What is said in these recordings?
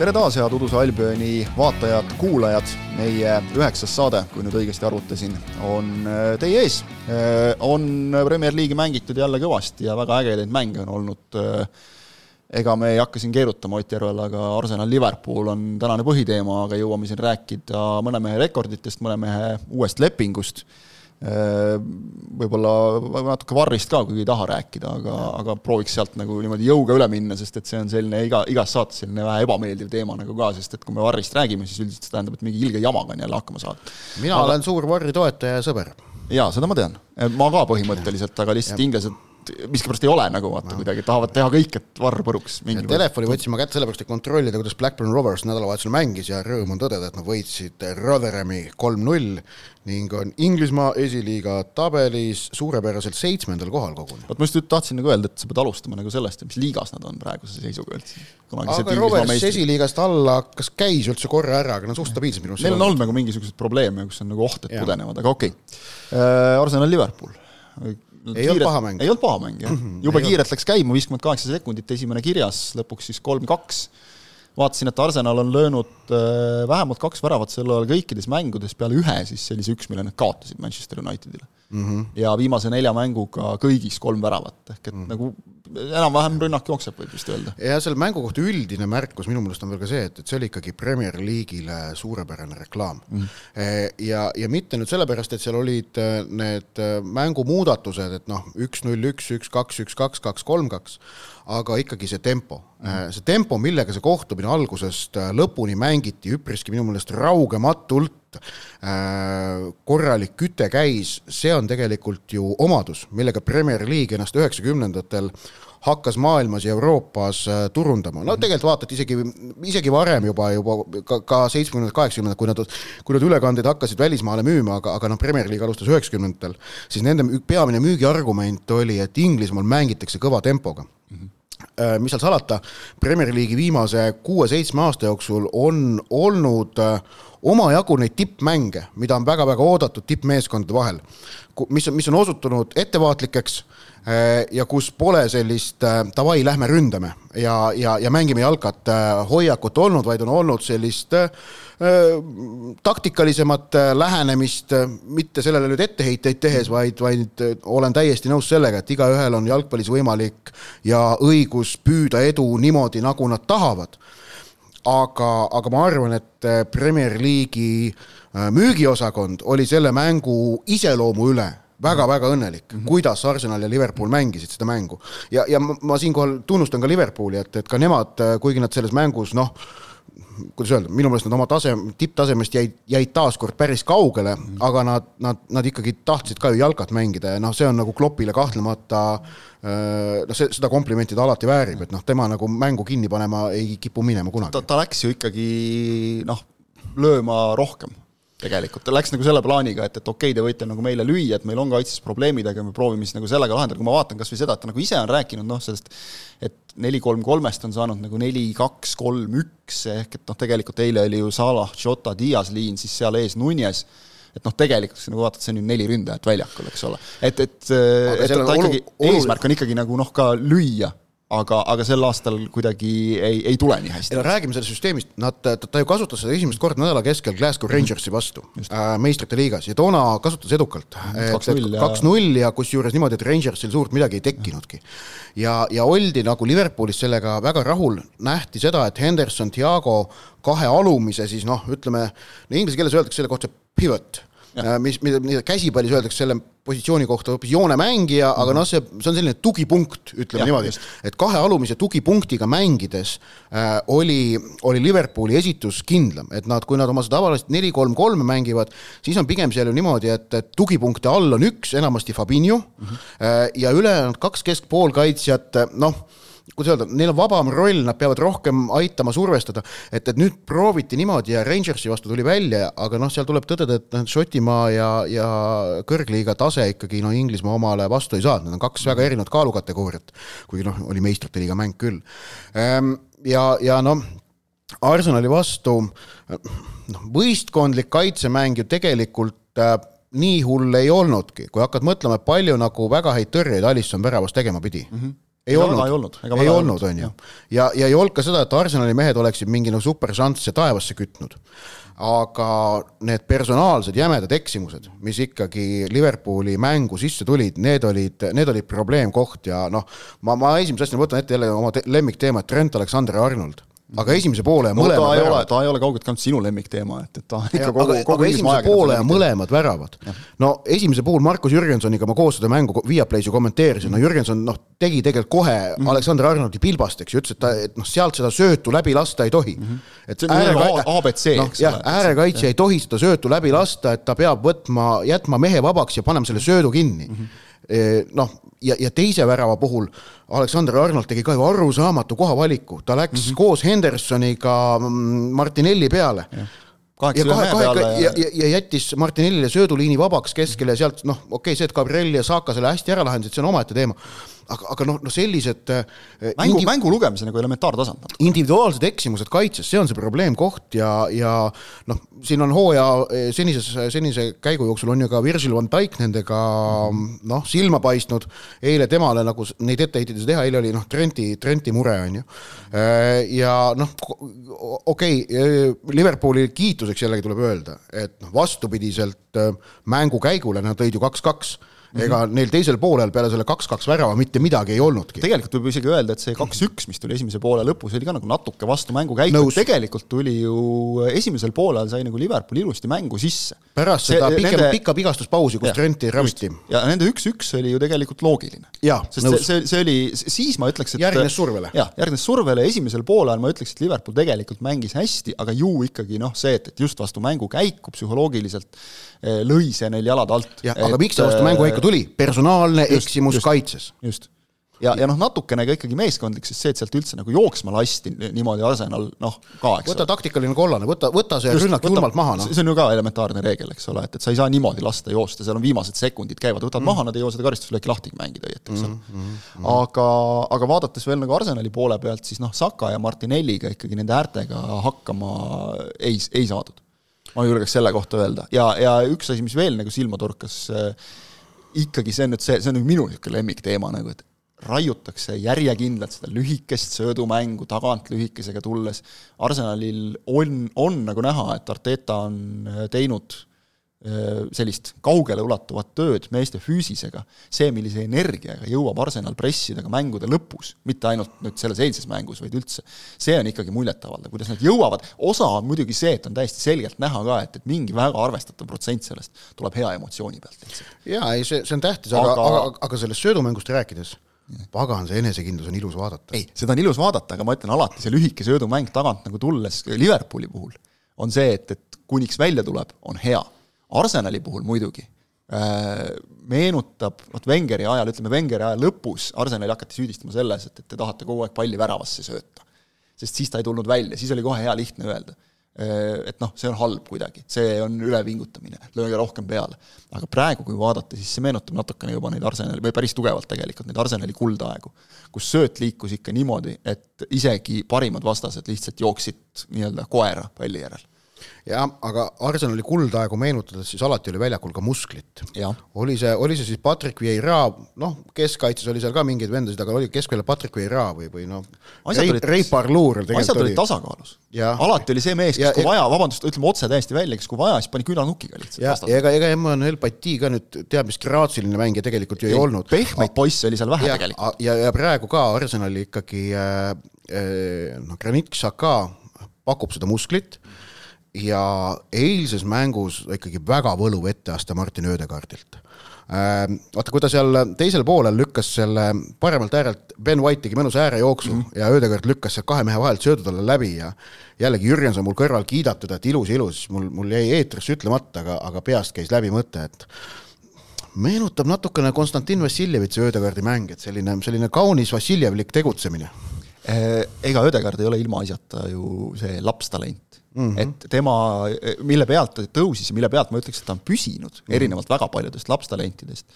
tere taas, head Uduse Albioni vaatajad-kuulajad. meie üheksas saade, kui nüüd õigesti arvutasin, on äh, teie ees. Äh, on Premier League'i mängitud jälle kõvasti ja väga ägedaid mänge on olnud. Äh, ega me ei hakka siin keerutama Ott Järvel, aga Arsenal Liverpool on tänane põhiteema, aga jõuame siin rääkida mõne mehe rekorditest, mõne mehe uuest lepingust võib-olla natuke Varrist ka, kuigi ei taha rääkida, aga, aga prooviks sealt nagu niimoodi jõuga üle minna, sest et see on selline iga, igas saates selline vähe ebameeldiv teema nagu ka, sest et kui me Varrist räägime, siis üldiselt see tähendab, et mingi ilge jamaga on jälle hakkama saada. mina aga... olen suur Varri toetaja ja sõber. jaa, seda ma tean. ma ka põhimõtteliselt, aga lihtsalt inglased miskipärast ei ole nagu vaata no. kuidagi, tahavad teha kõik, et varr põruks. telefoni võtsin ma kätte sellepärast, et kontrollida, kuidas Blackburn Rovers nädalavahetusel mängis ja rõõm on tõdeda, et nad võitsid Rotherhami kolm-null ning on Inglismaa esiliiga tabelis suurepäraselt seitsmendal kohal koguni. vot ma just tahtsin nagu öelda, et sa pead alustama nagu sellest, mis liigas nad on praeguse seisuga üldse. aga Rovers esiliigast alla, kas käis üldse korra ära, aga nad suht stabiilsed minu arust. Neil on olnud nagu mingisuguseid probleeme, kus on nagu oht, et pudenevad, aga okei okay.. Äh, Liverpool ei olnud paha mäng. ei olnud paha mäng, jah. Mhm. jube kiirelt läks käima, viiskümmend kaheksa sekundit, esimene kirjas, lõpuks siis kolm-kaks. Vaatasin, et Arsenal on löönud äh, vähemalt kaks väravat sel ajal kõikides mängudes, peale ühe siis sellise üks, mille nad kaotasid Manchester Unitedile mm. -hmm. ja viimase nelja mänguga kõigis kolm väravat, ehk et mm -hmm. nagu enam-vähem rünnak jookseb, võib vist öelda. ja selle mängu kohta üldine märkus minu meelest on veel ka see, et, et see oli ikkagi Premier League'ile suurepärane reklaam mm. -hmm. ja, ja mitte nüüd sellepärast, et seal olid äh, need äh, mängumuudatused, et noh, üks-null, üks, üks-kaks, üks-kaks, kaks-kolm-kaks, aga ikkagi see tempo mm, -hmm. see tempo, millega see kohtumine algusest lõpuni mängiti üpriski minu meelest raugematult, korralik küte käis, see on tegelikult ju omadus, millega Premier League ennast üheksakümnendatel hakkas maailmas ja Euroopas äh, turundama, no tegelikult vaatad isegi, isegi varem juba, juba ka, ka seitsmekümnendad, kaheksakümnendad, kui nad, kui nad ülekandeid hakkasid välismaale müüma, aga, aga noh, Premier League alustas üheksakümnendatel, siis nende peamine müügiargument oli, et Inglismaal mängitakse kõva tempoga mis seal salata, Premier League'i viimase kuue-seitsme aasta jooksul on olnud äh, omajagu neid tippmänge, mida on väga-väga oodatud tippmeeskondade vahel, mis mis on osutunud ettevaatlikeks Äh, ja kus pole sellist äh, davai, lähme ründame ja, ja, ja mängime jalkat äh, hoiakut olnud, vaid on olnud sellist äh, taktikalisemat lähenemist, mitte sellele nüüd etteheiteid tehes, vaid, vaid olen täiesti nõus sellega, et igaühel on jalgpallis võimalik ja õigus püüda edu niimoodi, nagu nad tahavad. aga, aga ma arvan, et Premier League'i müügiosakond oli selle mängu iseloomu üle väga-väga õnnelik mm, -hmm. kuidas Arsenal ja Liverpool mängisid seda mängu. ja, ja ma, ma siinkohal tunnustan ka Liverpooli, et, et ka nemad, kuigi nad selles mängus noh, kuidas öelda, minu meelest nad oma tase, tipptasemest jäid, jäid taaskord päris kaugele mm, -hmm. aga nad, nad, nad ikkagi tahtsid ka ju jalkat mängida ja noh, see on nagu Kloppile kahtlemata noh, see, seda komplimenti ta alati väärib, et noh, tema nagu mängu kinni panema ei kipu minema kunagi. ta, ta läks ju ikkagi noh, lööma rohkem tegelikult, ta läks nagu selle plaaniga, et, et okei okay,, te võite nagu meile lüüa, et meil on kaitses probleemid, aga me proovime siis nagu sellega lahendada, kui ma vaatan kas või seda, et ta nagu ise on rääkinud noh, sellest et neli-kolm-kolmest on saanud nagu neli-kaks-kolm-üks, ehk et noh, tegelikult eile oli ju Salah, Jota, Dias liin, siis seal ees Nunes, et noh, tegelikult nagu vaatad, see on ju neli ründajat väljakul, eks ole. et, et, et, et ta ikkagi, eesmärk on ikkagi nagu noh, ka lüüa aga, aga sel aastal kuidagi ei, ei tule nii hästi. no räägime sellest süsteemist, nad, ta, ju kasutas seda esimest korda nädala keskel Glasgow Rangersi vastu äh, meistrite liigas ja toona kasutas edukalt. kaks-null ja kusjuures niimoodi, et Rangersil suurt midagi ei tekkinudki. ja, ja oldi nagu Liverpoolis sellega väga rahul, nähti seda, et Henderson, Thiago kahe alumise siis noh, ütleme, inglise keeles öeldakse selle kohta pivot mis, mida, mida käsipallis öeldakse selle positsiooni kohta hoopis joonemängija, aga noh, see, see on selline tugipunkt, ütleme ja, niimoodi, et kahe alumise tugipunktiga mängides äh, oli, oli Liverpooli esitus kindlam, et nad, kui nad oma seda tavalist neli-kolm-kolme mängivad, siis on pigem seal ju niimoodi, et, et tugipunkte all on üks, enamasti Fabinho mm, -hmm. äh, ja ülejäänud kaks keskpoolkaitsjat, noh kuidas öelda, neil on vabam roll, nad peavad rohkem aitama survestada, et, et nüüd prooviti niimoodi ja Rangersi vastu tuli välja, aga noh, seal tuleb tõdeda, et noh, Šotimaa ja, ja kõrgliiga tase ikkagi noh, Inglismaa omale vastu ei saanud, need on kaks väga erinevat kaalukategooriat, kuigi noh, oli meistrite liiga mäng küll. Ehm, ja, ja noh, Arsenali vastu noh, võistkondlik kaitsemäng ju tegelikult äh, nii hull ei olnudki, kui hakkad mõtlema, palju nagu väga häid tõrjeid Alisson väravas tegema pidi mm. -hmm ei Ega olnud, ei olnud, ei olnud, on ju. ja, ja ei olnud ka seda, et Arsenali mehed oleksid mingi nagu superšansse taevasse kütnud. aga need personaalsed jämedad eksimused, mis ikkagi Liverpooli mängu sisse tulid, need olid, need olid probleemkoht ja noh, ma, ma esimese asjana võtan ette jälle oma te lemmikteema, et Trent Alexander-Arnold aga esimese poole no, mõlemad ta ei ole, väravad ta ei ole kaugeltki ainult sinu lemmikteema, et, et ta ikka Ja, kogu, kogu esimese poole mõlemad väravad. no esimese puhul Markus Jürgensoniga ma koos seda mängu Viaplay's ju kommenteerisin, no Jürgenson noh, tegi tegelikult kohe mm -hmm. Aleksander Arnoldi pilbast, eks ju, ütles, et ta, et noh, sealt seda söötu läbi lasta ei tohi mm. -hmm. et nagu ABC, noh, eks ole. äärekaitsja ei tohi seda söötu läbi lasta, et ta peab võtma, jätma mehe vabaks ja panema selle söödu kinni mm. -hmm. noh, ja, ja teise värava puhul Aleksander Arnold tegi ka ju arusaamatu kohavaliku, ta läks mm -hmm. koos Hendersoniga mm, Martinelli peale ja kahe, kahe, ja, ja, ja jättis Martinellile sööduliini vabaks keskele ja sealt noh, okei okay,, see, et Gabriel ja Saka selle hästi ära lahendasid, see on omaette teema. Aga, aga noh, no sellised äh, mängu indi-, mängu lugemise nagu elementaartasand. individuaalsed eksimused kaitses, see on see probleemkoht ja, ja noh, siin on hooaja eh, senises, senise käigu jooksul on ju ka Virgil van Dijk nendega noh, silma paistnud. eile temale nagu neid etteheiteid teha, eile oli noh, Trenti, Trenti mure on ju. ja noh, okei okay,, Liverpooli kiituseks jällegi tuleb öelda, et noh, vastupidiselt mängu käigule nad tõid ju kaks-kaks ega neil teisel poolel peale selle kaks-kaks värava mitte midagi ei olnudki. tegelikult võib isegi öelda, et see kaks-üks, mis tuli esimese poole lõpus, oli ka nagu natuke vastu mängukäiku Nõus., tegelikult tuli ju esimesel poolel sai nagu Liverpool ilusti mängu sisse. pärast See- seda pikem nende- pika vigastuspausi, kus Trenti raviti. ja nende üks-üks oli ju tegelikult loogiline. Sest nõus. see, see, oli, siis ma ütleks, et Järgnes survele. jah, järgnes survele, esimesel poolel ma ütleks, et Liverpool tegelikult mängis hästi, aga ju ikkagi noh, see, et, et just vastu mängukäiku psühholoogiliselt lõi see neil jalad alt. jah, aga miks see vastu mängukäiku tuli? personaalne just, eksimus just. kaitses. just. ja, ja noh, natukene ka ikkagi meeskondlik, sest see, et sealt üldse nagu jooksma lasti niimoodi Arsenal, noh, ka, eks võta taktikaline kollane, võta, võta see rünnak julmalt maha, noh. see on ju ka elementaarne reegel, eks ole, et, et sa ei saa niimoodi lasta joosta, seal on viimased sekundid käivad, võtad mm. maha, nad ei jõua seda karistusvleki lahti mängida õieti, eks ole mm. -hmm. aga, aga vaadates veel nagu Arsenali poole pealt, siis noh, Saka ja Martinelliga ikkagi nende äärtega hakkama ei, ei saadud. Ma julgeks selle kohta öelda ja, ja üks asi, mis veel nagu silma torkas äh,, ikkagi see on nüüd see, see on nagu minu niisugune lemmikteema nagu, et raiutakse järjekindlalt seda lühikest söödumängu tagant lühikesega tulles. Arsenalil on, on nagu näha, et Arteta on äh, teinud sellist kaugele ulatuvat tööd meeste füüsisega, see, millise energiaga jõuab Arsenal pressida ka mängude lõpus, mitte ainult nüüd selles eilses mängus, vaid üldse, see on ikkagi muljetavaldav, kuidas nad jõuavad, osa on muidugi see, et on täiesti selgelt näha ka, et, et mingi väga arvestatav protsent sellest tuleb hea emotsiooni pealt lihtsalt. jaa, ei see, see on tähtis, aga, Aga- aga, aga, aga sellest söödumängust rääkides, pagan, see enesekindlus on ilus vaadata. ei, seda on ilus vaadata, aga ma ütlen alati, see lühike söödumäng tagant nagu tulles Liverpooli puhul on see, et, et kuniks välja tuleb, on hea. Arsenali puhul muidugi äh, meenutab, vot Wengeri ajal, ütleme Wengeri aja lõpus, Arsenali hakati süüdistama selles, et, et te tahate kogu aeg palli väravasse sööta. sest siis ta ei tulnud välja, siis oli kohe hea lihtne öelda. Äh, et noh, see on halb kuidagi, see on ülepingutamine, lööge rohkem peale. aga praegu, kui vaadata, siis see meenutab natukene juba neid Arsenali, või päris tugevalt tegelikult, neid Arsenali kuldaegu, kus sööt liikus ikka niimoodi, et isegi parimad vastased lihtsalt jooksid nii-öelda koera palli järel. Jah, aga Arsenali kuldaegu meenutades, siis alati oli väljakul ka musklit. Oli see, oli see siis Patrick Vieira, noh, keskkaitses oli seal ka mingeid vendasid, aga oli keskväljal Patrick Vieira või, või noh, olid- Ray Parlour asjad tegelikult olid oli. tasakaalus. Alati oli see mees, kes Ja- kui ja- vaja, vabandust, ütleme otse täiesti välja, kes kui vaja, siis pani küünarnukiga lihtsalt ja ega, ega Emmanuel Pati ka nüüd teab mis graatsiline mängija tegelikult ju ei, ei olnud. pehmeid poisse oli seal vähe ja, tegelikult. ja, ja praegu ka Arsenali ikkagi äh, äh, noh, Granit Xhaka pakub seda musklit ja eilses mängus ikkagi väga võluv etteaste Martin Ödegaardilt äh, vaata, kui ta seal teisel poolel lükkas selle paremalt äärelt, Ben White tegi mõnusa äärejooksu mm -hmm. ja Ödegaard lükkas sealt kahe mehe vahelt söödu talle läbi ja jällegi Jürgenson mul kõrval kiidatud, et ilus, ilus, mul, mul jäi eetrisse ütlemata, aga, aga peast käis läbi mõte, et meenutab natukene Konstantin Vassiljevitsi Ödegaardi mäng, et selline, selline kaunis Vassiljevlik tegutsemine. Eh, ega Ödegaard ei ole ilmaasjata ju see lapstalent mm. -hmm. et tema, mille pealt ta tõusis ja mille pealt ma ütleks, et ta on püsinud mm, -hmm. erinevalt väga paljudest lapstalentidest,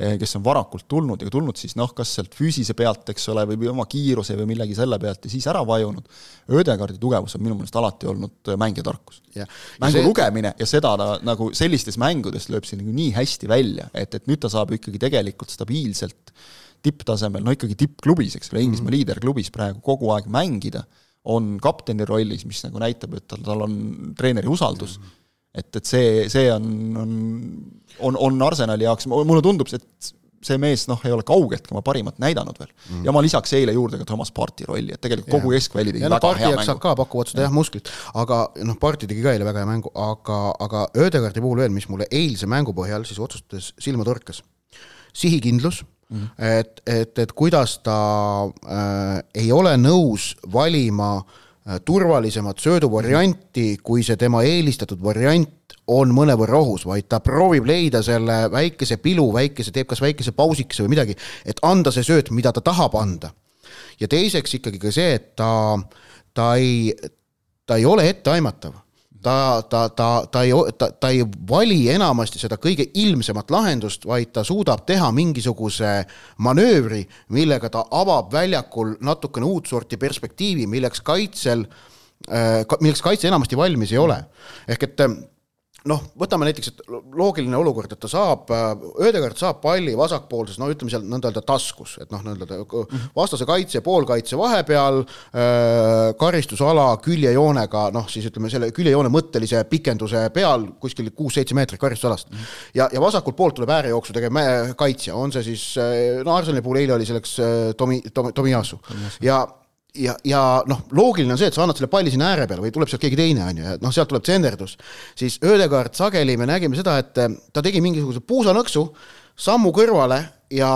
Eh, kes on varakult tulnud ja tulnud siis noh, kas sealt füüsise pealt, eks ole, või oma kiiruse või millegi selle pealt ja siis ära vajunud. Ödegaardi tugevus on minu meelest alati olnud äh, mängijatarkus. mängu see... lugemine ja seda ta nagu sellistes mängudes lööb see nagu nii hästi välja, et, et nüüd ta saab ikkagi tegelikult stabiilselt tipptasemel, no ikkagi tippklubis, eks ole, Inglismaa mm -hmm. liiderklubis praegu kogu aeg mängida, on kapteni rollis, mis nagu näitab, et tal, tal on treeneri usaldus. Mm. -hmm et, et see, see on, on, on, on Arsenali jaoks, mulle tundub, et see mees noh, ei ole kaugeltki oma parimat näidanud veel. Mm.. ja ma lisaks eile juurde ka Thomas Parti rolli, et tegelikult kogu keskväli tegi ja, väga no, hea mängu. ka pakuvad seda jah, musklit, aga noh, Parti tegi ka eile väga hea mängu, aga, aga Ödegaardi puhul veel, mis mulle eilse mängu põhjal siis otsustas silma torkas, sihikindlus mm., et, et, et kuidas ta äh, ei ole nõus valima äh, turvalisemat sööduvarianti, kui see tema eelistatud variant on mõnevõrra ohus, vaid ta proovib leida selle väikese pilu, väikese, teeb kas väikese pausikese või midagi, et anda see sööt, mida ta tahab anda. ja teiseks ikkagi ka see, et ta, ta ei, ta ei ole etteaimatav ta, ta, ta, ta ei, ta, ta ei vali enamasti seda kõige ilmsemat lahendust, vaid ta suudab teha mingisuguse manöövri, millega ta avab väljakul natukene uut sorti perspektiivi, milleks kaitsel, äh, milleks kaitse enamasti valmis ei ole. ehk et noh, võtame näiteks, et loogiline olukord, et ta saab, Ödegaard saab palli vasakpoolses, no ütleme seal nõnda öelda taskus, et noh, nõnda vastase kaitse ja poolkaitse vahepeal äh,, karistusala küljejoonega, noh siis ütleme selle küljejoone mõttelise pikenduse peal kuskil kuus-seitse meetrit karistusalast mm. -hmm. ja, ja vasakult poolt tuleb äärejooksu tegev kaitsja, on see siis, no Arsenali puhul eile oli selleks Tomi, Tomi, Tomiasu ja ja, ja noh, loogiline on see, et sa annad selle palli sinna ääre peale või tuleb sealt keegi teine, on ju, ja noh, sealt tuleb tsenderdus. siis Ödegaard sageli me nägime seda, et ta tegi mingisuguse puusanõksu, sammu kõrvale ja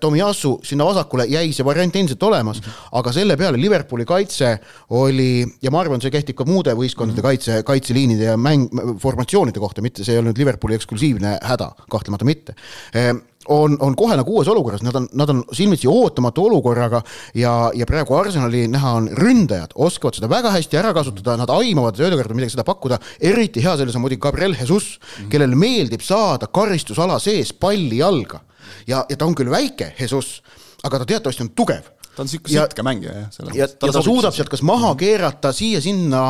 Tomiyasu sinna vasakule jäi see variant endiselt olemas mm, -hmm. aga selle peale Liverpooli kaitse oli, ja ma arvan, see kehtib ka muude võistkondade mm -hmm. kaitse, kaitseliinide ja mäng, formatsioonide kohta, mitte see ei olnud Liverpooli eksklusiivne häda, kahtlemata mitte ehm, on, on kohe nagu uues olukorras, nad on, nad on silmitsi ootamatu olukorraga ja, ja praegu Arsenali näha on ründajad, oskavad seda väga hästi ära kasutada, nad aimavad, on midagi seda pakkuda, eriti hea selles on muidugi Gabriel Jesus mm, -hmm. kellel meeldib saada karistusala sees palli jalga. Ja, ja ta on küll väike, Jesus, aga ta teatavasti on tugev ta on niisugune sitke mängija, jah. ja, ja ta suudab sealt kas maha keerata, siia-sinna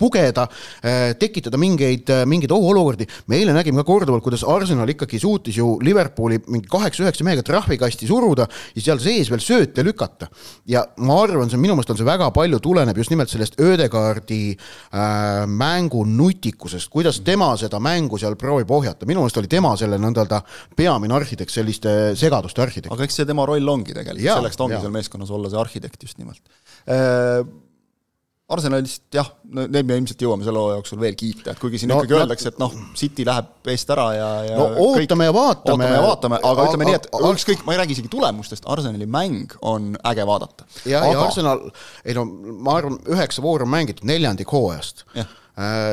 pugeda, äh, tekitada mingeid, äh, mingeid ohuolukordi. me eile nägime ka korduvalt, kuidas Arsenal ikkagi suutis ju Liverpooli mingi kaheksa-üheksa mehega trahvikasti suruda ja seal sees veel sööte lükata. ja ma arvan, see on minu meelest on see väga palju tuleneb just nimelt sellest Ödegaardi äh, mängu nutikusest, kuidas tema seda mängu seal proovib ohjata, minu meelest oli tema selle nõnda öelda peamine arhitekt, selliste segaduste arhitekt. aga eks see tema roll ongi tegelikult, selleks ta ongi seal seal meeskonnas olla see arhitekt just nimelt äh,. Arsenalist jah, need me ilmselt jõuame selle hooaja jooksul veel kiita, et kuigi siin no, ikkagi no, öeldakse, et noh, City läheb eest ära ja, ja no ootame kõik, ja vaatame. ootame ja vaatame, aga ütleme nii, et ükskõik, ma ei räägi isegi tulemustest, Arsenali mäng on äge vaadata. ja aga..., ja Arsenal, ei no ma arvan, üheksa vooru on mängitud, neljandik hooajast Äh,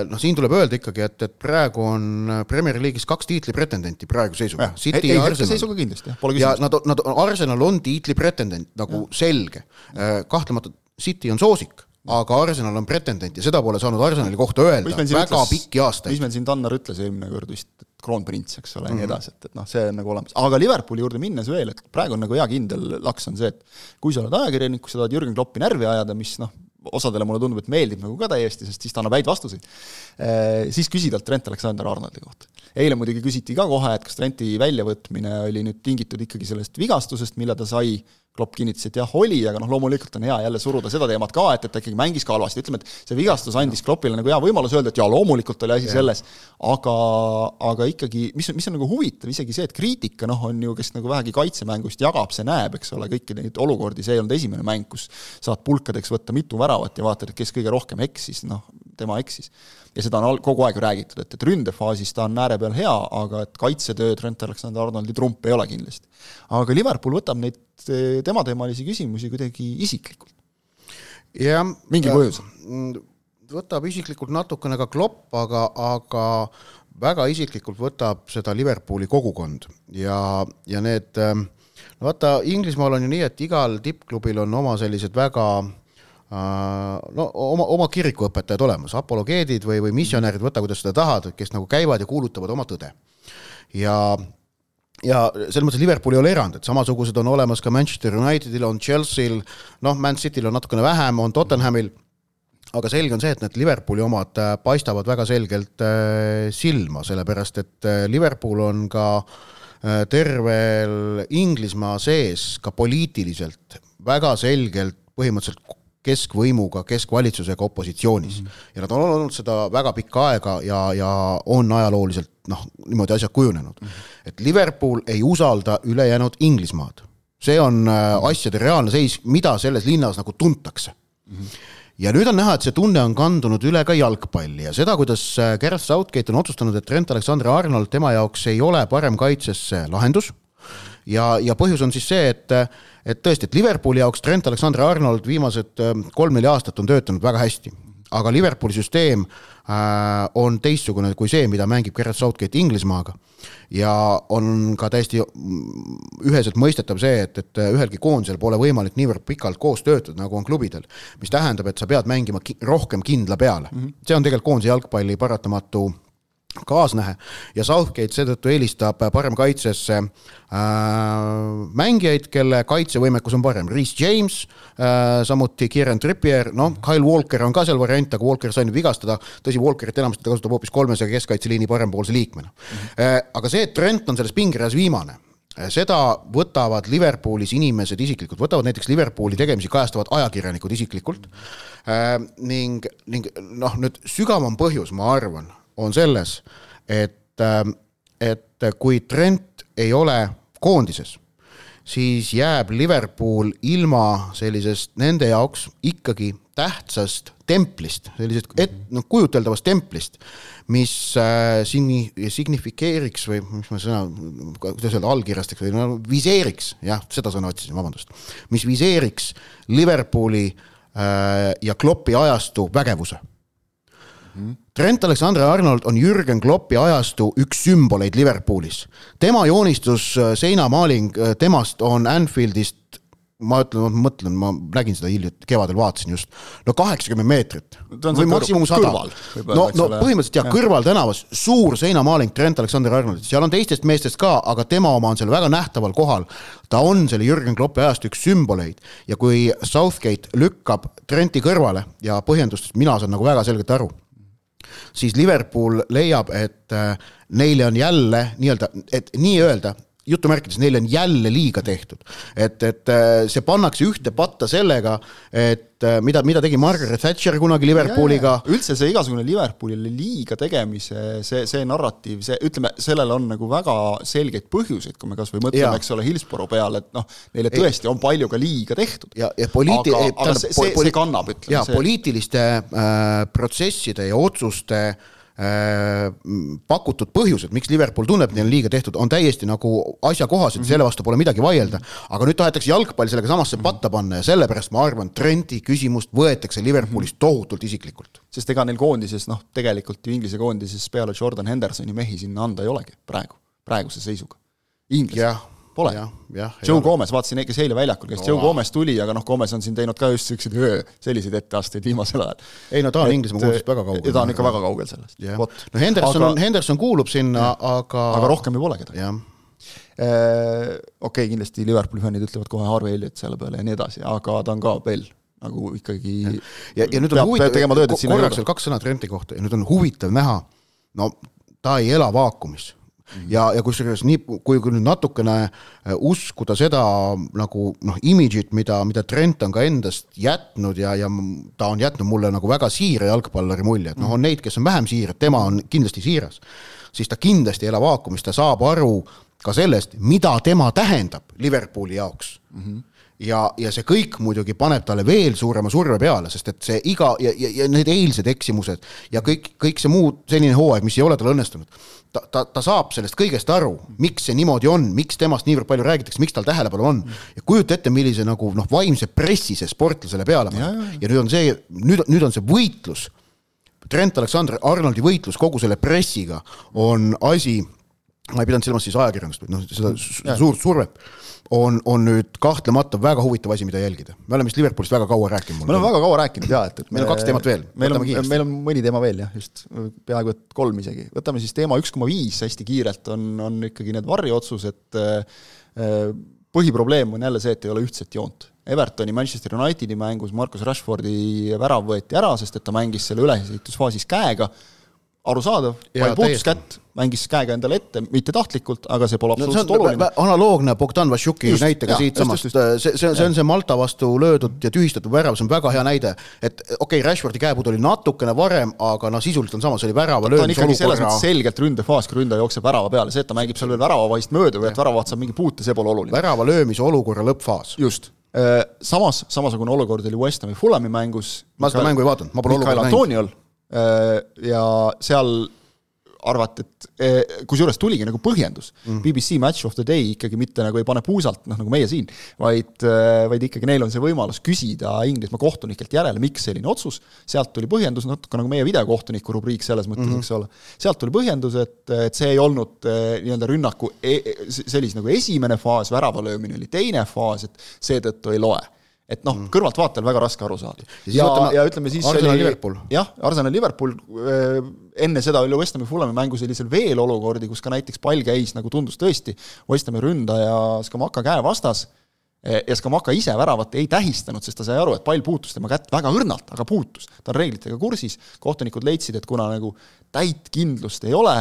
noh, siin tuleb öelda ikkagi, et, et praegu on äh, Premier League'is kaks tiitlipretendenti praeguse seisuga. City ja Arsenal. seisuga kindlasti, jah, pole küsimust. ja nad, nad, Arsenal on tiitlipretendent nagu ja. selge. Äh, kahtlemata City on soosik aga Arsenal on pretendent ja seda pole saanud Arsenali kohta öelda väga pikki aastaid. mis meil siin Tannar ütles eelmine kord vist, et kroonprints, eks ole ja nii mhm. edasi, et, et noh, see on nagu olemas. aga Liverpooli juurde minnes veel, et praegu on nagu hea kindel laks on see, et kui sa oled ajakirjanik, kui sa tahad Jürgen Kloppi närvi ajada, mis noh, osadele mulle tundub, et meeldib nagu ka täiesti, sest siis ta annab häid vastuseid, eh, siis küsi talt Trent Alexander-Arnoldi kohta. eile muidugi küsiti ka kohe, et kas Trenti väljavõtmine oli nüüd tingitud ikkagi sellest vigastusest, mille ta sai Klopp kinnitas, et jah, oli, aga noh, loomulikult on hea jälle suruda seda teemat ka, et, et ta ikkagi mängis ka halvasti, ütleme, et see vigastus andis Kloppile nagu hea võimaluse öelda, et jaa, loomulikult oli asi selles, aga, aga ikkagi, mis, mis on nagu huvitav, isegi see, et kriitika noh, on ju, kes nagu vähegi kaitsemängust jagab, see näeb, eks ole, kõiki neid olukordi, see ei olnud esimene mäng, kus saad pulkadeks võtta mitu väravat ja vaatad, et kes kõige rohkem eksis, noh, tema eksis. ja seda on kogu aeg räägitud, et, et ründefaasis ta on ääre peal hea, aga et kaitsetöö Trent Alexander-Arnoldi trump ei ole kindlasti. aga Liverpool võtab neid temateemalisi küsimusi kuidagi isiklikult. jah. mingi põhjus? võtab isiklikult natukene ka Klopp, aga, aga väga isiklikult võtab seda Liverpooli kogukond ja, ja need no vaata, Inglismaal on ju nii, et igal tippklubil on oma sellised väga no oma, oma kirikuõpetajad olemas, apologeedid või, või missionärid, võta kuidas seda tahad, kes nagu käivad ja kuulutavad oma tõde. ja ja selles mõttes Liverpool ei ole erand, et samasugused on olemas ka Manchester Unitedil, on Chelsea'l, noh, Man Cityl on natukene vähem, on Tottenhamil, aga selge on see, et need Liverpooli omad äh, paistavad väga selgelt äh, silma, sellepärast et äh, Liverpool on ka tervel Inglismaa sees ka poliitiliselt väga selgelt põhimõtteliselt keskvõimuga, keskvalitsusega opositsioonis mm. -hmm. ja nad on olnud seda väga pikka aega ja, ja on ajalooliselt noh, niimoodi asjad kujunenud mm. -hmm. et Liverpool ei usalda ülejäänud Inglismaad. see on äh, asjade reaalne seis, mida selles linnas nagu tuntakse mm. -hmm ja nüüd on näha, et see tunne on kandunud üle ka jalgpalli ja seda, kuidas äh, Gareth Southgate on otsustanud, et Trent Alexander-Arnold tema jaoks ei ole parem kaitses lahendus ja, ja põhjus on siis see, et et tõesti, et Liverpooli jaoks Trent Alexander-Arnold viimased ähm, kolm-neli aastat on töötanud väga hästi, aga Liverpooli süsteem äh, on teistsugune kui see, mida mängib Gareth Southgate Inglismaaga. ja on ka täiesti mm, üheselt mõistetav see, et, et ühelgi koondisel pole võimalik niivõrd pikalt koos töötada, nagu on klubidel. mis tähendab, et sa pead mängima ki rohkem kindla peale mm. -hmm. see on tegelikult koondise jalgpalli paratamatu kaasnähe ja Southgate seetõttu eelistab parem kaitsesse äh, mängijaid, kelle kaitsevõimekus on parem, Reece James äh,, samuti Kieran Trippier, noh, Kyle Walker on ka seal variant, aga Walker sai nüüd vigastada, tõsi, Walkerit enamasti ta kasutab hoopis kolmese keskkaitseliini parempoolse liikmena mm. -hmm. Äh, aga see, et Trent on selles pingereas viimane, äh, seda võtavad Liverpoolis inimesed isiklikult, võtavad näiteks Liverpooli tegemisi kajastavad ajakirjanikud isiklikult äh, ning, ning noh, nüüd sügavam põhjus, ma arvan on selles, et, ähm, et kui Trent ei ole koondises, siis jääb Liverpool ilma sellisest nende jaoks ikkagi tähtsast templist, sellisest et-, noh, kujuteldavast templist, mis äh, signi-, signifikeeriks või mis ma sõna, kuidas öelda, allkirjastaks või no viseeriks, jah, seda sõna otsisin, vabandust, mis viseeriks Liverpooli äh, ja Kloppi ajastu vägevuse Trent Alexander-Arnold on Jürgen Kloppi ajastu üks sümboleid Liverpoolis. tema joonistus äh, seinamaaling äh, temast on Anfieldist ma ütlen, ma mõtlen, ma nägin seda hiljuti, kevadel vaatasin just, no kaheksakümmend meetrit või maksimum sada. no, no põhimõtteliselt jah ja., kõrvaltänavas suur seinamaaling Trent Alexander-Arnoldist, seal on teistest meestest ka, aga tema oma on seal väga nähtaval kohal. ta on selle Jürgen Kloppi ajast üks sümboleid ja kui Southgate lükkab Trenti kõrvale ja põhjendustest mina saan nagu väga selgelt aru siis Liverpool leiab, et äh, neile on jälle nii-öelda, et nii-öelda jutumärkides, neile on jälle liiga tehtud. et, et äh, see pannakse ühte patta sellega, et äh, mida, mida tegi Margaret Thatcher kunagi Liverpooliga. üldse see igasugune Liverpoolile liiga tegemise, see, see narratiiv, see, ütleme, sellel on nagu väga selgeid põhjuseid, kui me kas või mõtleme, eks ole, Hillsborough peale, et noh, neile tõesti on palju ka liiga tehtud. ja, ja poliiti-. aga, aga see, see, see kannab, ütleme. jaa, poliitiliste äh, protsesside ja otsuste äh, Äh, pakutud põhjused, miks Liverpool tunneb, et neil on liiga tehtud, on täiesti nagu asjakohased mm, -hmm. selle vastu pole midagi vaielda. aga nüüd tahetakse jalgpall sellega samasse patta panna ja sellepärast ma arvan, Trenti küsimust võetakse Liverpoolis tohutult isiklikult. sest ega neil koondises, noh, tegelikult ju Inglise koondises peale Jordan Hendersoni mehi sinna anda ei olegi praegu, praeguse seisuga. inglased Pole. Joe Gomez, vaatasin, kes eile väljakul käis no,, Joe Gomez tuli, aga noh, Gomez on siin teinud ka just niisuguseid selliseid etteasteid viimasel ajal. ei no ta on Inglismaa koondisest väga kaugel. ta on ikka väga kaugel sellest. no Henderson aga, on, Henderson kuulub sinna, aga aga rohkem ei ole kedagi. Äh, okei okay,, kindlasti Liverpooli fännid ütlevad kohe Harvey Elliot selle peale ja nii edasi, aga ta on ka veel nagu ikkagi ja, ja nüüd on huvitav, korraks veel kaks sõna Trenti kohta ja nüüd on huvitav näha, no ta ei ela vaakumis Mhm. ja, ja kusjuures nii, kui, nüüd natukene äh, uskuda seda nagu noh, imidžit, mida, mida Trent on ka endast jätnud ja, ja ta on jätnud mulle nagu väga siira jalgpalluri mulje, et noh, on neid, kes on vähem siirad, tema on kindlasti siiras, siis ta kindlasti ei ela vaakumis, ta saab aru ka sellest, mida tema tähendab Liverpooli jaoks mm. -hmm ja, ja see kõik muidugi paneb talle veel suurema surve peale, sest et see iga ja, ja, ja need eilsed eksimused ja kõik, kõik see muu selline hooaeg, mis ei ole tal õnnestunud ta, ta, ta saab sellest kõigest aru, miks see niimoodi on, miks temast niivõrd palju räägitakse, miks tal tähelepanu on. ja kujuta ette, millise nagu noh, vaimse pressi see sportlasele peale paneb. ja nüüd on see, nüüd, nüüd on see võitlus. Trent Alexander Arnoldi võitlus kogu selle pressiga on asi ma ei pidanud silmas siis ajakirjandust, vaid noh, seda suurt survet, on, on nüüd kahtlemata väga huvitav asi, mida jälgida. me oleme vist Liverpoolist väga kaua rääkinud. me oleme väga kaua rääkinud jaa, et, et meil on kaks teemat veel. meil on, meil on mõni teema veel jah, just, peaaegu et kolm isegi. võtame siis teema üks koma viis hästi kiirelt, on, on ikkagi need varriotsused äh, põhiprobleem on jälle see, et ei ole ühtset joont. Evertoni Manchester Unitedi mängus Marcus Rashfordi värav võeti ära, sest et ta mängis selle ülesehitusfaasis käega arusaadav, pall puutus kätt, mängis käega endale ette, mitte tahtlikult, aga see pole absoluutselt no, oluline. analoogne Bogdan Vassiuki näitega siitsamast, see, see, see on see Malta vastu löödud ja tühistatud värav, see on väga hea näide. et okei okay,, Rashfordi käepuud oli natukene varem, aga noh, sisuliselt on sama, see oli värava löömise olukorra. on selgelt ründefaas, kui ründaja jookseb värava peale, see, et ta mängib seal veel väravavaist mööda või et väravaht saab mingi puute, see pole oluline. värava löömise olukorra lõppfaas. just äh, samas, samasugune olukord oli West Hami Fulhami mängus. ma seda mängu ei vaadanud, ma pole olukorda näinud. Äh, ja seal arvati, et eh, kusjuures tuligi nagu põhjendus. Mm.. BBC Match of the Day ikkagi mitte nagu ei pane puusalt, noh nagu meie siin, vaid, eh, vaid ikkagi neil on see võimalus küsida Inglismaa kohtunikelt järele, miks selline otsus, sealt tuli põhjendus, natuke nagu meie videokohtuniku rubriik selles mõttes mm, -hmm. eks ole, sealt tuli põhjendus, et, et see ei olnud eh, nii-öelda rünnaku e, e sellise nagu esimene faas, värava löömine oli teine faas, et seetõttu ei loe et noh mm., kõrvaltvaatajal väga raske aru saada. ja, ja, ja ütleme siis Arsenal oli jah, Arsenal Liverpool, äh, enne seda oli West Hami Fulhami mängus oli seal veel olukordi, kus ka näiteks pall käis, nagu tundus tõesti, West Hami ründaja Skamaka käe vastas, e, ja Skamaka ise väravat ei tähistanud, sest ta sai aru, et pall puutus tema kätt väga õrnalt, aga puutus. ta on reeglitega kursis, kohtunikud leidsid, et kuna nagu täit kindlust ei ole,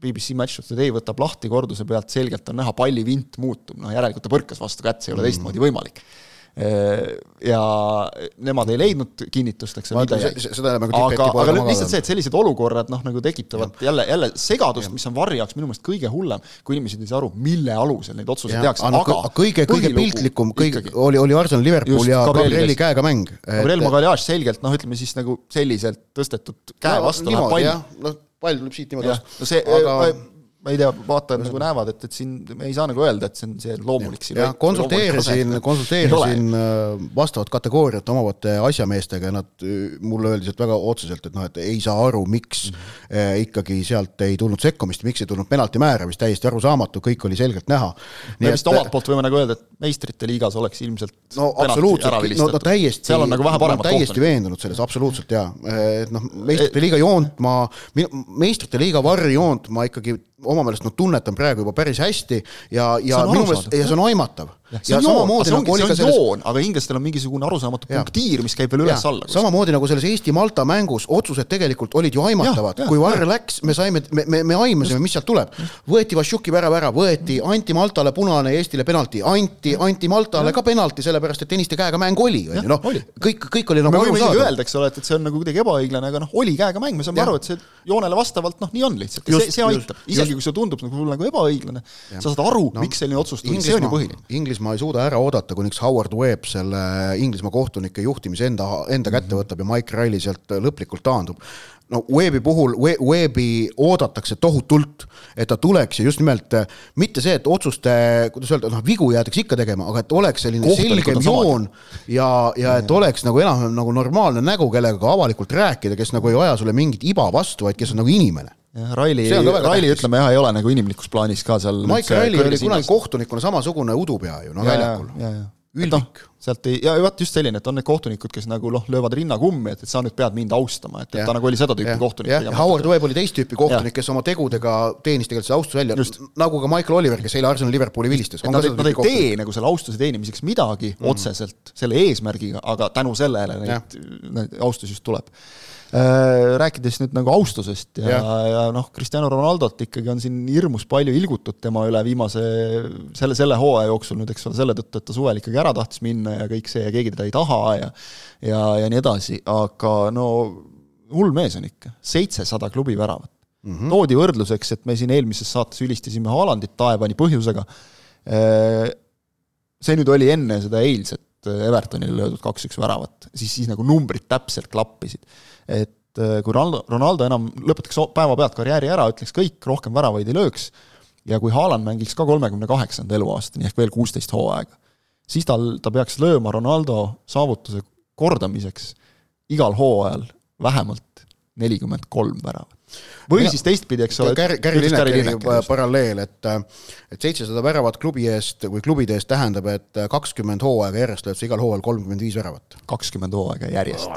BBC Match of the Day võtab lahti korduse pealt, selgelt on näha, palli vint muutub, noh järelikult ta põrkas vastu kätt, see ei ole mm. teistmoodi võimalik ja nemad ei leidnud kinnitust, eks ole, aga, aga lihtsalt see, et sellised olukorrad noh, nagu tekitavad ja. jälle, jälle segadust, mis on varri jaoks minu meelest kõige hullem, kui inimesed ei saa aru, mille alusel neid otsuseid tehakse, aga kõige, kõige piltlikum, kõige, oli, oli Arsenal Liverpool ja Gabrieli käega mäng. Gabriel Magalhaes selgelt noh, ütleme siis nagu selliselt tõstetud käe vastu läheb pall. noh, pall tuleb siit niimoodi vastu. no see aga ma ei tea, vaatajad nagu näevad, et, et siin me ei saa nagu öelda, et see on see loomulik siin. jah, konsulteerisin, konsulteerisin äh, vastavat kategooriat omavate asjameestega ja nad, äh, mulle öeldi sealt väga otseselt, et noh, et ei saa aru, miks mm -hmm. ikkagi sealt ei tulnud sekkumist, miks ei tulnud penalti määramist, täiesti arusaamatu, kõik oli selgelt näha. me vist omalt poolt võime nagu öelda, et meistrite liigas oleks ilmselt no absoluutselt, no, no täiesti, seal on nagu vähe paremad no, täiesti veendunud selles, absoluutselt jaa, et noh, meistrite liiga joont ma, meistrite liiga varrjoont ma ikkagi oma meelest ma tunnetan praegu juba päris hästi ja, ja minu meelest, ja see on aimatav on joon, see ongi, see on selles... joon, aga inglastel on mingisugune arusaamatu punktiir, mis käib veel üles-alla. samamoodi nagu selles Eesti-Malta mängus otsused tegelikult olid ju aimatavad, kui Varr läks, me saime, me, me, me aimasime, mis sealt tuleb. võeti Vassiuki värav ära, võeti, anti Maltale punane, Eestile penalti, anti, anti Maltale ka penalti, sellepärast et tenniste käega mäng oli, on ju, noh, kõik, kõik oli nagu võime isegi öelda, eks ole, et, et see on nagu kuidagi ebaõiglane, aga noh, oli käega mäng, me saame aru, et see joonele vastavalt noh, nii on lihtsalt, see, see aitab, isegi kui see tundub nagu, nagu ebaõiglane, sa saad aru, miks selline otsus tuli, see on ju põhiline. Inglismaa ei suuda ära oodata kuniks Howard Webb selle Inglismaa kohtunike juhtimise enda, enda kätte võtab ja Mike Riley sealt lõplikult taandub. No Webbi puhul, Webbi oodatakse tohutult, et ta tuleks ja just nimelt mitte see, et otsuste, kuidas öelda, noh, vigu jäädakse ikka tegema, aga et oleks selline selgem joon ja, ja et oleks nagu enam-vähem nagu normaalne nägu, kellega ka avalikult rääkida, kes nagu ei aja sulle mingit iba vastu, vaid kes on nagu inimene Raili, Raili ütleme jah, ei ole nagu inimlikus plaanis ka seal Mike Raili oli kunagi kohtunikuna samasugune udupea ju, noh väljakul. üldik no,. sealt ei, ja vot just selline, et on need kohtunikud, kes nagu noh, löövad rinna kummi, et, et sa nüüd pead mind austama, et, et ta nagu oli seda tüüpi ja, kohtunik. jah, Howard Webb oli teist tüüpi kohtunik, kes oma tegudega teenis tegelikult seda austuse välja, nagu ka Michael Oliver, kes eile Arsenali Liverpooli vilistas. Nad, nad ei tee nagu selle austuse teenimiseks midagi mm. otseselt selle eesmärgiga, aga tänu sellele neid, neid austus just tuleb rääkides nüüd nagu austusest ja, ja, ja noh, Cristiano Ronaldot ikkagi on siin hirmus palju ilgutud tema üle viimase, selle, selle hooaja jooksul nüüd, eks ole, selle tõttu, et ta suvel ikkagi ära tahtis minna ja kõik see ja keegi teda ei taha ja ja, ja nii edasi, aga no hull mees on ikka, seitsesada klubi väravat. Mm. -hmm. toodi võrdluseks, et me siin eelmises saates ülistasime Haalandit taevani põhjusega, äh, see nüüd oli enne seda eilset Evertonile löödud kaks-üks väravat, siis, siis nagu numbrid täpselt klappisid et äh, kui Ronaldo, Ronaldo enam lõpetaks päevapealt karjääri ära, ütleks kõik, rohkem väravaid ei lööks, ja kui Haaland mängiks ka kolmekümne kaheksanda eluaastani ehk veel kuusteist hooaega, siis tal, ta peaks lööma Ronaldo saavutuse kordamiseks igal hooajal vähemalt nelikümmend kolm väravat. või ja, siis teistpidi, eks ole. Gary, Gary Linekeri paralleel, et et seitsesada väravat klubi eest või klubide eest tähendab, et kakskümmend hooaega järjest lööd sa igal hooajal kolmkümmend viis väravat. kakskümmend hooaega järjest,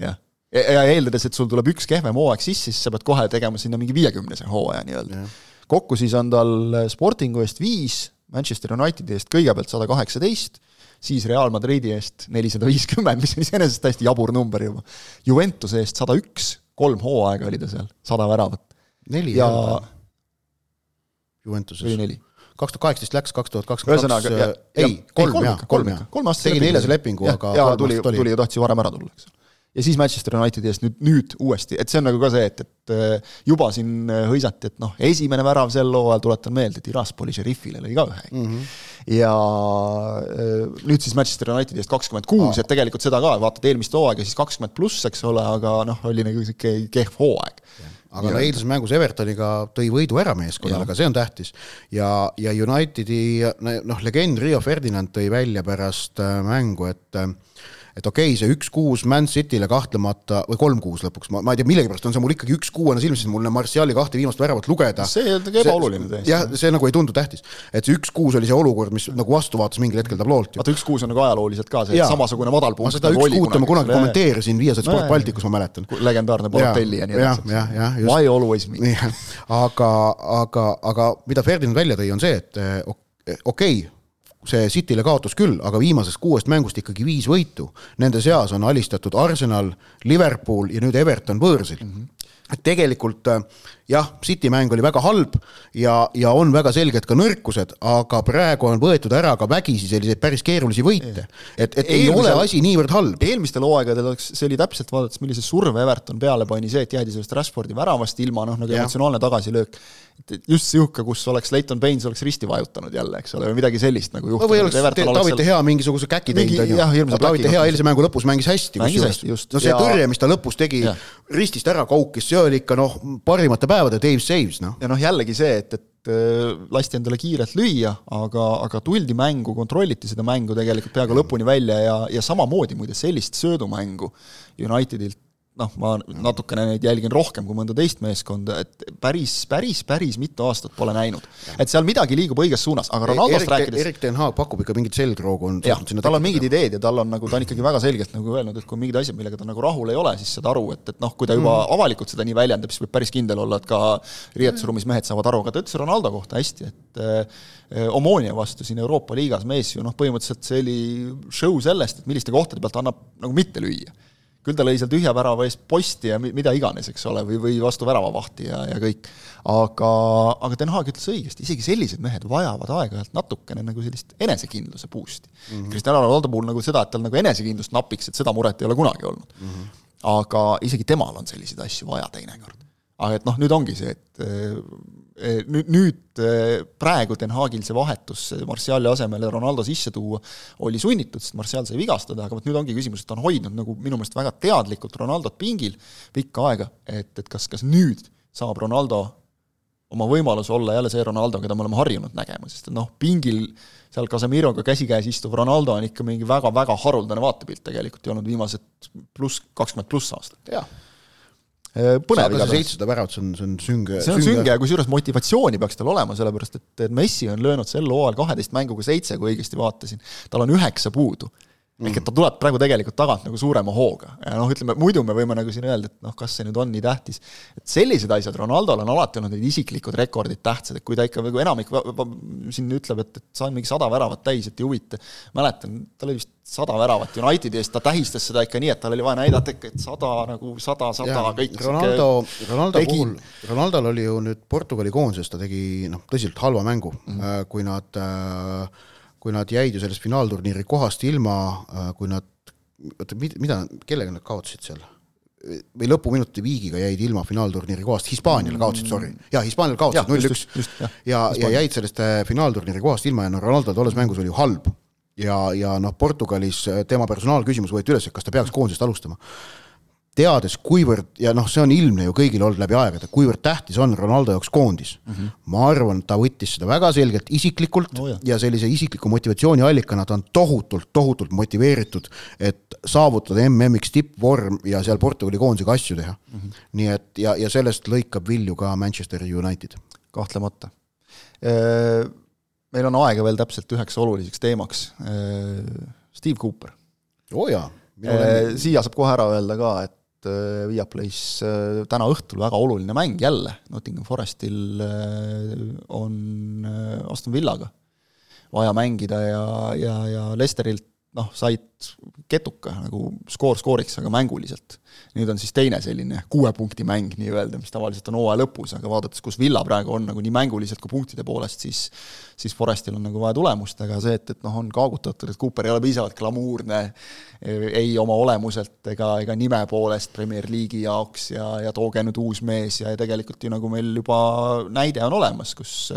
jah. Ja, eeldades, et sul tuleb üks kehvem hooaeg sisse, siis sa pead kohe tegema sinna mingi viiekümnese hooaja nii-öelda. kokku siis on tal Sportingu eest viis, Manchester Unitedi eest kõigepealt sada kaheksateist siis Real Madridi eest nelisada viiskümmend, mis on iseenesest täiesti jabur number juba. Juventuse eest sada üks, kolm hooaega oli ta seal, sada väravat. neli ja Juventuses. või neli? kaks tuhat kaheksateist läks, kaks tuhat kakskümmend kaks, ei, kolm jah, kolm jah. tegi neljase lepingu, aga ja tuli, tuli ja tahtis ju varem ära tulla, eks ole ja siis Manchester Unitedi eest nüüd, nüüd uuesti, et see on nagu ka see, et, et äh, juba siin äh, hõisati, et noh, esimene värav sel hooajal, tuletan meelde, Tiraspoli šerifile lõi ka ühe mm. -hmm. ja äh, nüüd siis Manchester Unitedi eest kakskümmend kuus, et tegelikult seda ka, vaatad eelmist hooaega, siis kakskümmend pluss, eks ole, aga noh, oli nagu niisugune kehv hooaeg aga no eilses mängus Evertoniga tõi võidu ära meeskonnale, aga see on tähtis. ja, ja Unitedi noh, legend Rio Ferdinand tõi välja pärast mängu, et et okei okay,, see üks-kuus Man City'le kahtlemata, või kolm-kuus lõpuks, ma, ma ei tea, millegipärast on see mul ikkagi üks-kuus on silmis, sest mul Martiali kahte viimast väravat lugeda. see on ebaoluline täiesti. jah, see nagu ei tundu tähtis. et see üks-kuus oli see olukord, mis nagu vastu vaatas mingil hetkel tabloolt. vaata, üks-kuus on nagu ajalooliselt ka see samasugune madalpunkt. ma seda nagu üks-kuute ma kunagi kommenteerisin Viasat Sport Balticus, ma mäletan. legendaarne Balotelli ja nii edasi. Why always me? aga, aga, aga mida Ferdinand välja tõi, on see, et eh, okei okay, see Cityle kaotus küll, aga viimasest kuuest mängust ikkagi viis võitu. Nende seas on alistatud Arsenal, Liverpool ja nüüd Everton võõrsil mm. -hmm et tegelikult äh, jah, City mäng oli väga halb ja, ja on väga selged ka nõrkused, aga praegu on võetud ära ka vägisi selliseid päris keerulisi võite. et, et ei Eelmisel, ole asi niivõrd halb. eelmistel hooaegadel oleks, see oli täpselt vaadates, millise surve Everton peale pani, see, et jäädi sellest Rashfordi väravast ilma, noh nagu emotsionaalne tagasilöök just niisugune, kus oleks Leighton Baines oleks risti vajutanud jälle, eks ole, või midagi sellist nagu juhtunud. või oleks Taavi Hea mingisuguse käki teinud, on ju. Taavi Hea eilse mängu lõpus mängis hästi. just. no see ja... tõrje, mis ta lõpus tegi, ristist ära kaukis, see oli ikka noh, parimate päevade Dave Saves, noh. ja noh, jällegi see, et, et äh, lasti endale kiirelt lüüa, aga, aga tuldi mängu, kontrolliti seda mängu tegelikult peaaegu lõpuni välja ja, ja samamoodi muide sellist söödumängu Unitedilt noh, ma natukene neid jälgin rohkem kui mõnda teist meeskonda, et päris, päris, päris mitu aastat pole näinud. et seal midagi liigub õiges suunas, aga Ronaldost Erik, rääkides Erik Ten Haag pakub ikka mingit selgroogu, on jah, tal on mingid ideed ja tal on nagu, ta on ikkagi väga selgelt nagu öelnud, et kui mingid asjad, millega ta nagu rahul ei ole, siis saad aru, et, et noh, kui ta juba mm. avalikult seda nii väljendab, siis võib päris kindel olla, et ka riietusruumis mehed saavad aru, aga ta ütles Ronaldo kohta hästi, et äh, Omonia vastu siin Euroopa liigas mees ju noh, põhimõtteliselt see oli show sellest, et milliste kohtade pealt annab nagu mitte lüüa küll ta lõi seal tühja värava eest posti ja mida iganes, eks ole, või, või vastu väravavahti ja, ja kõik. aga, aga Den Haag ütles õigesti, isegi sellised mehed vajavad aeg-ajalt natukene nagu sellist enesekindluse boost'i mm -hmm.. Cristiano Ronaldo puhul nagu seda, et tal nagu enesekindlust napiks, et seda muret ei ole kunagi olnud mm. -hmm. aga isegi temal on selliseid asju vaja teinekord. aga et noh, nüüd ongi see, et nüüd, nüüd eh, praegu Den Haagil see vahetus Martiali asemele Ronaldo sisse tuua oli sunnitud, sest Martial sai vigastada, aga vot nüüd ongi küsimus, et ta on hoidnud nagu minu meelest väga teadlikult Ronaldot pingil pikka aega, et, et kas, kas nüüd saab Ronaldo oma võimalus olla jälle see Ronaldo, keda me oleme harjunud nägema, sest noh, pingil seal Casemiroga käsikäes istuv Ronaldo on ikka mingi väga-väga haruldane vaatepilt tegelikult ju olnud viimased pluss, kakskümmend pluss aastat. jah põnev igatahes. seitsesada väravat, see on, see on sünge. see on sünge, sünge ja kusjuures motivatsiooni peaks tal olema, sellepärast et, et Messi on löönud sel hooajal kaheteist mänguga seitse, kui õigesti vaatasin. tal on üheksa puudu ehk et ta tuleb praegu tegelikult tagant nagu suurema hooga ja noh, ütleme muidu me võime nagu siin öelda, et noh, kas see nüüd on nii tähtis. et sellised asjad, Ronaldol on alati olnud need isiklikud rekordid tähtsad, et kui ta ikka nagu enamik siin ütleb, et, et saan mingi sada väravat täis, et ei huvita. mäletan, tal oli vist sada väravat Unitedi eest, ta tähistas seda ikka nii, et tal oli vaja näidata ikka, et sada nagu sada, sada, kõik. Ronaldo, Ronaldo tegi. puhul, Ronaldol oli ju nüüd Portugali koondises, ta tegi noh, tõsiselt halva mängu mm, -hmm. kui nad äh, kui nad jäid ju sellest finaalturniiri kohast ilma, äh, kui nad, oota, mida, kellega nad kaotasid seal? või lõpuminuti viigiga jäid ilma finaalturniiri kohast, Hispaaniale kaotasid, sorry, jaa, Hispaaniale kaotasid null-üks ja, ja, ja jäid sellest äh, finaalturniiri kohast ilma ja no Ronaldo tolles mängus oli ju halb. ja, ja noh, Portugalis äh, tema personaalküsimus võeti üles, et kas ta peaks koondisest alustama teades, kuivõrd ja noh, see on ilmne ju kõigil olnud läbi aegade, kuivõrd tähtis on Ronaldo jaoks koondis mm. -hmm. ma arvan, ta võttis seda väga selgelt isiklikult no, jah. ja sellise isikliku motivatsiooni allikana ta on tohutult, tohutult motiveeritud, et saavutada MM-iks tippvorm ja seal Portugali koondisega asju teha mm. -hmm. nii et ja, ja sellest lõikab vilju ka Manchester United. kahtlemata. meil on aega veel täpselt üheks oluliseks teemaks. Steve Cooper. oo oh jaa siia saab kohe ära öelda ka, et Äh, Viaplay's äh, täna õhtul väga oluline mäng jälle, Nottingham Forestil äh, on Aston Villaga vaja mängida ja, ja, ja Lesterilt noh, said ketuka nagu skoor skooriks, aga mänguliselt. nüüd on siis teine selline kuue punkti mäng nii-öelda, mis tavaliselt on hooaja lõpus, aga vaadates, kus Villa praegu on nagu nii mänguliselt kui punktide poolest, siis siis Forestil on nagu vaja tulemust, aga see, et, et noh, on kaagutatud, et Cooper ei ole piisavalt glamuurne ei oma olemuselt ega, ega nime poolest Premier League'i jaoks ja, ja tooge nüüd uus mees ja, ja tegelikult ju nagu meil juba näide on olemas, kus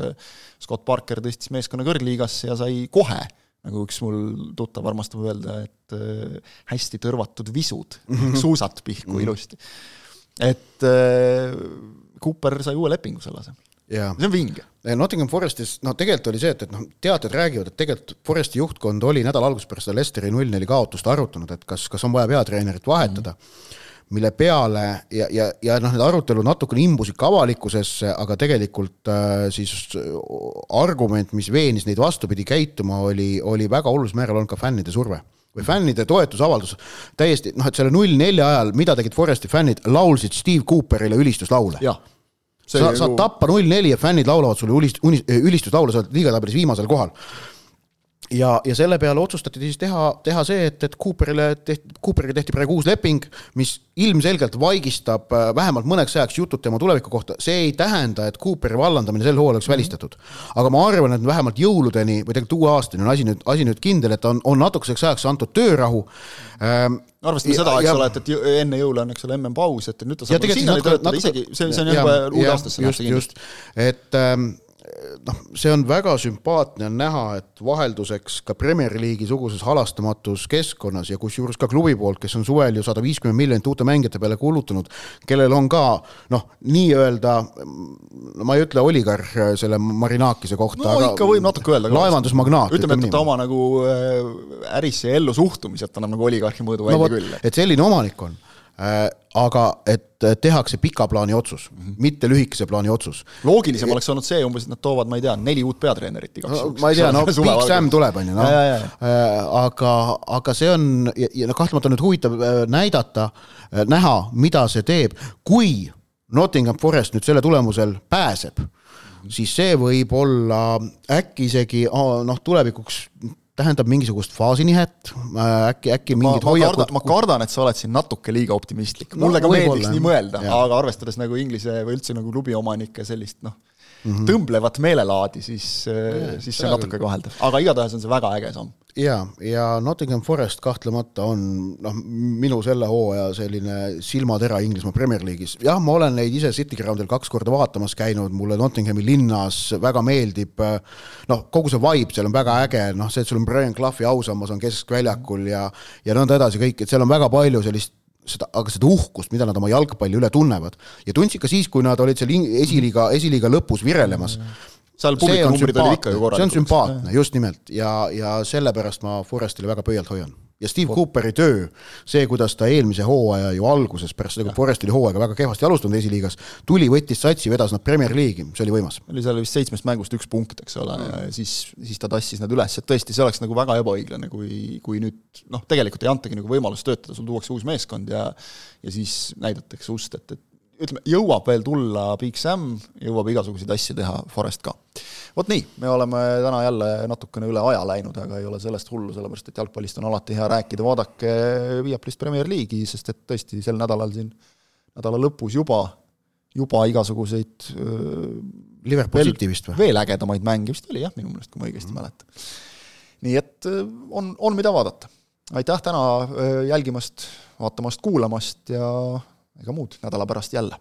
Scott Parker tõstis meeskonna kõrgliigasse ja sai kohe nagu üks mul tuttav armastab öelda, et äh, hästi tõrvatud visud mm, -hmm. suusad pihku mm -hmm. ilusti. et äh, Cooper sai uue lepingu selle asemel. see on vinge. Nottingham Forestis, noh tegelikult oli see, et, et noh, teated räägivad, et tegelikult Foresti juhtkond oli nädala alguses pärast seda Lesteri null-neli kaotust arutanud, et kas, kas on vaja peatreenerit vahetada mm. -hmm mille peale ja, ja, ja noh, need arutelud natukene imbusid ka avalikkusesse, aga tegelikult äh, siis argument, mis veenis neid vastupidi käituma, oli, oli väga olulisel määral olnud ka fännide surve. või fännide toetusavaldus, täiesti noh, et selle null nelja ajal, mida tegid Foresti fännid, laulsid Steve Cooperile ülistuslaule. sa saad tappa null neli ja fännid laulavad sulle ülist-, ülistuslaule, sa oled liigatabelis viimasel kohal ja, ja selle peale otsustati siis teha, teha see, et, et Cooperile tehti, Cooperiga tehti praegu uus leping, mis ilmselgelt vaigistab äh, vähemalt mõneks ajaks jutud tema tuleviku kohta, see ei tähenda, et Cooperi vallandamine sel hooajal oleks mm -hmm. välistatud. aga ma arvan, et vähemalt jõuludeni või tegelikult uue aastani on asi nüüd, asi nüüd kindel, et on, on natukeseks ajaks antud töörahu ähm,. arvestame seda, eks ole, et, et enne jõule on, eks ole, MM-paus, et nüüd ta saab signali töötada isegi, see, see on juba uude aastasse nähta kindlasti. et ähm, noh, see on väga sümpaatne on näha, et vahelduseks ka Premier League'i suguses halastamatus keskkonnas ja kusjuures ka klubi poolt, kes on suvel ju sada viiskümmend miljonit uute mängijate peale kulutanud, kellel on ka noh, nii-öelda, no ma ei ütle oligarh selle Marinakise kohta, no aga ikka võib natuke öelda. laevandusmagnaat. ütleme, et ta oma nagu äh, ärisse ja ellu suhtumiselt annab nagu oligarhi mõõdu no, välja küll. et selline omanik on Äh, aga et tehakse pika plaani otsus mm, -hmm. mitte lühikese plaani otsus. loogilisem oleks olnud see umbes, et nad toovad, ma ei tea, neli uut peatreenerit igaks juhuks no,. ma ei tea, no Big Sam tuleb, on ju, noh. aga, aga see on ja, ja noh, kahtlemata on nüüd huvitav äh, näidata, näha, mida see teeb, kui Nottingham Forest nüüd selle tulemusel pääseb siis see võib olla äkki isegi noh, tulevikuks tähendab mingisugust faasinihet, äh, äkki, äkki mingid hoiakud. ma kardan, et sa oled siin natuke liiga optimistlik, mulle no, ka meeldiks nii mõelda, aga arvestades nagu Inglise või üldse nagu klubi omanike sellist noh, mm -hmm. tõmblevat meelelaadi, siis, äh, siis see on natuke kaheldav, aga igatahes on see väga äge samm. ja, ja Nottingham Forest kahtlemata on noh, minu selle hooaja selline silmatera Inglismaa Premier League'is, jah, ma olen neid ise City Groundil kaks korda vaatamas käinud, mulle Nottinghami linnas väga meeldib, noh, kogu see vibe seal on väga äge, noh, see, et sul on Brian Clough'i ausammas on keskväljakul ja ja nõnda edasi kõik, et seal on väga palju sellist seda, aga seda uhkust, mida nad oma jalgpalli üle tunnevad ja tundsid ka siis, kui nad olid seal esiliiga, esiliiga lõpus virelemas. seal publikunumbrid olid ikka ju korralikud. see on sümpaatne, just nimelt ja, ja sellepärast ma Forestile väga pöialt hoian ja Steve Cooperi töö, see, kuidas ta eelmise hooaja ju alguses, pärast seda, kui Forest oli hooaega väga kehvasti alustanud esiliigas, tuli, võttis satsi, vedas nad Premier League'i, see oli võimas. oli seal vist seitsmest mängust üks punkt, eks ole mm., ja siis, siis ta tassis nad üles, et tõesti, see oleks nagu väga ebaõiglane, kui, kui nüüd noh, tegelikult ei antagi nagu võimalust töötada, sul tuuakse uus meeskond ja ja siis näidatakse ust, et, et ütleme, jõuab veel tulla Big Sam, jõuab igasuguseid asju teha Forest ka. vot nii, me oleme täna jälle natukene üle aja läinud, aga ei ole sellest hullu, sellepärast et jalgpallist on alati hea rääkida, vaadake Viaplist Premier League'i, sest et tõesti sel nädalal siin, nädala lõpus juba, juba igasuguseid Liverpool City vist või? veel ägedamaid mänge vist oli jah, minu meelest, kui ma õigesti mm. mäletan. nii et on, on mida vaadata. aitäh täna jälgimast, vaatamast, kuulamast ja ega muud, nädala pärast jälle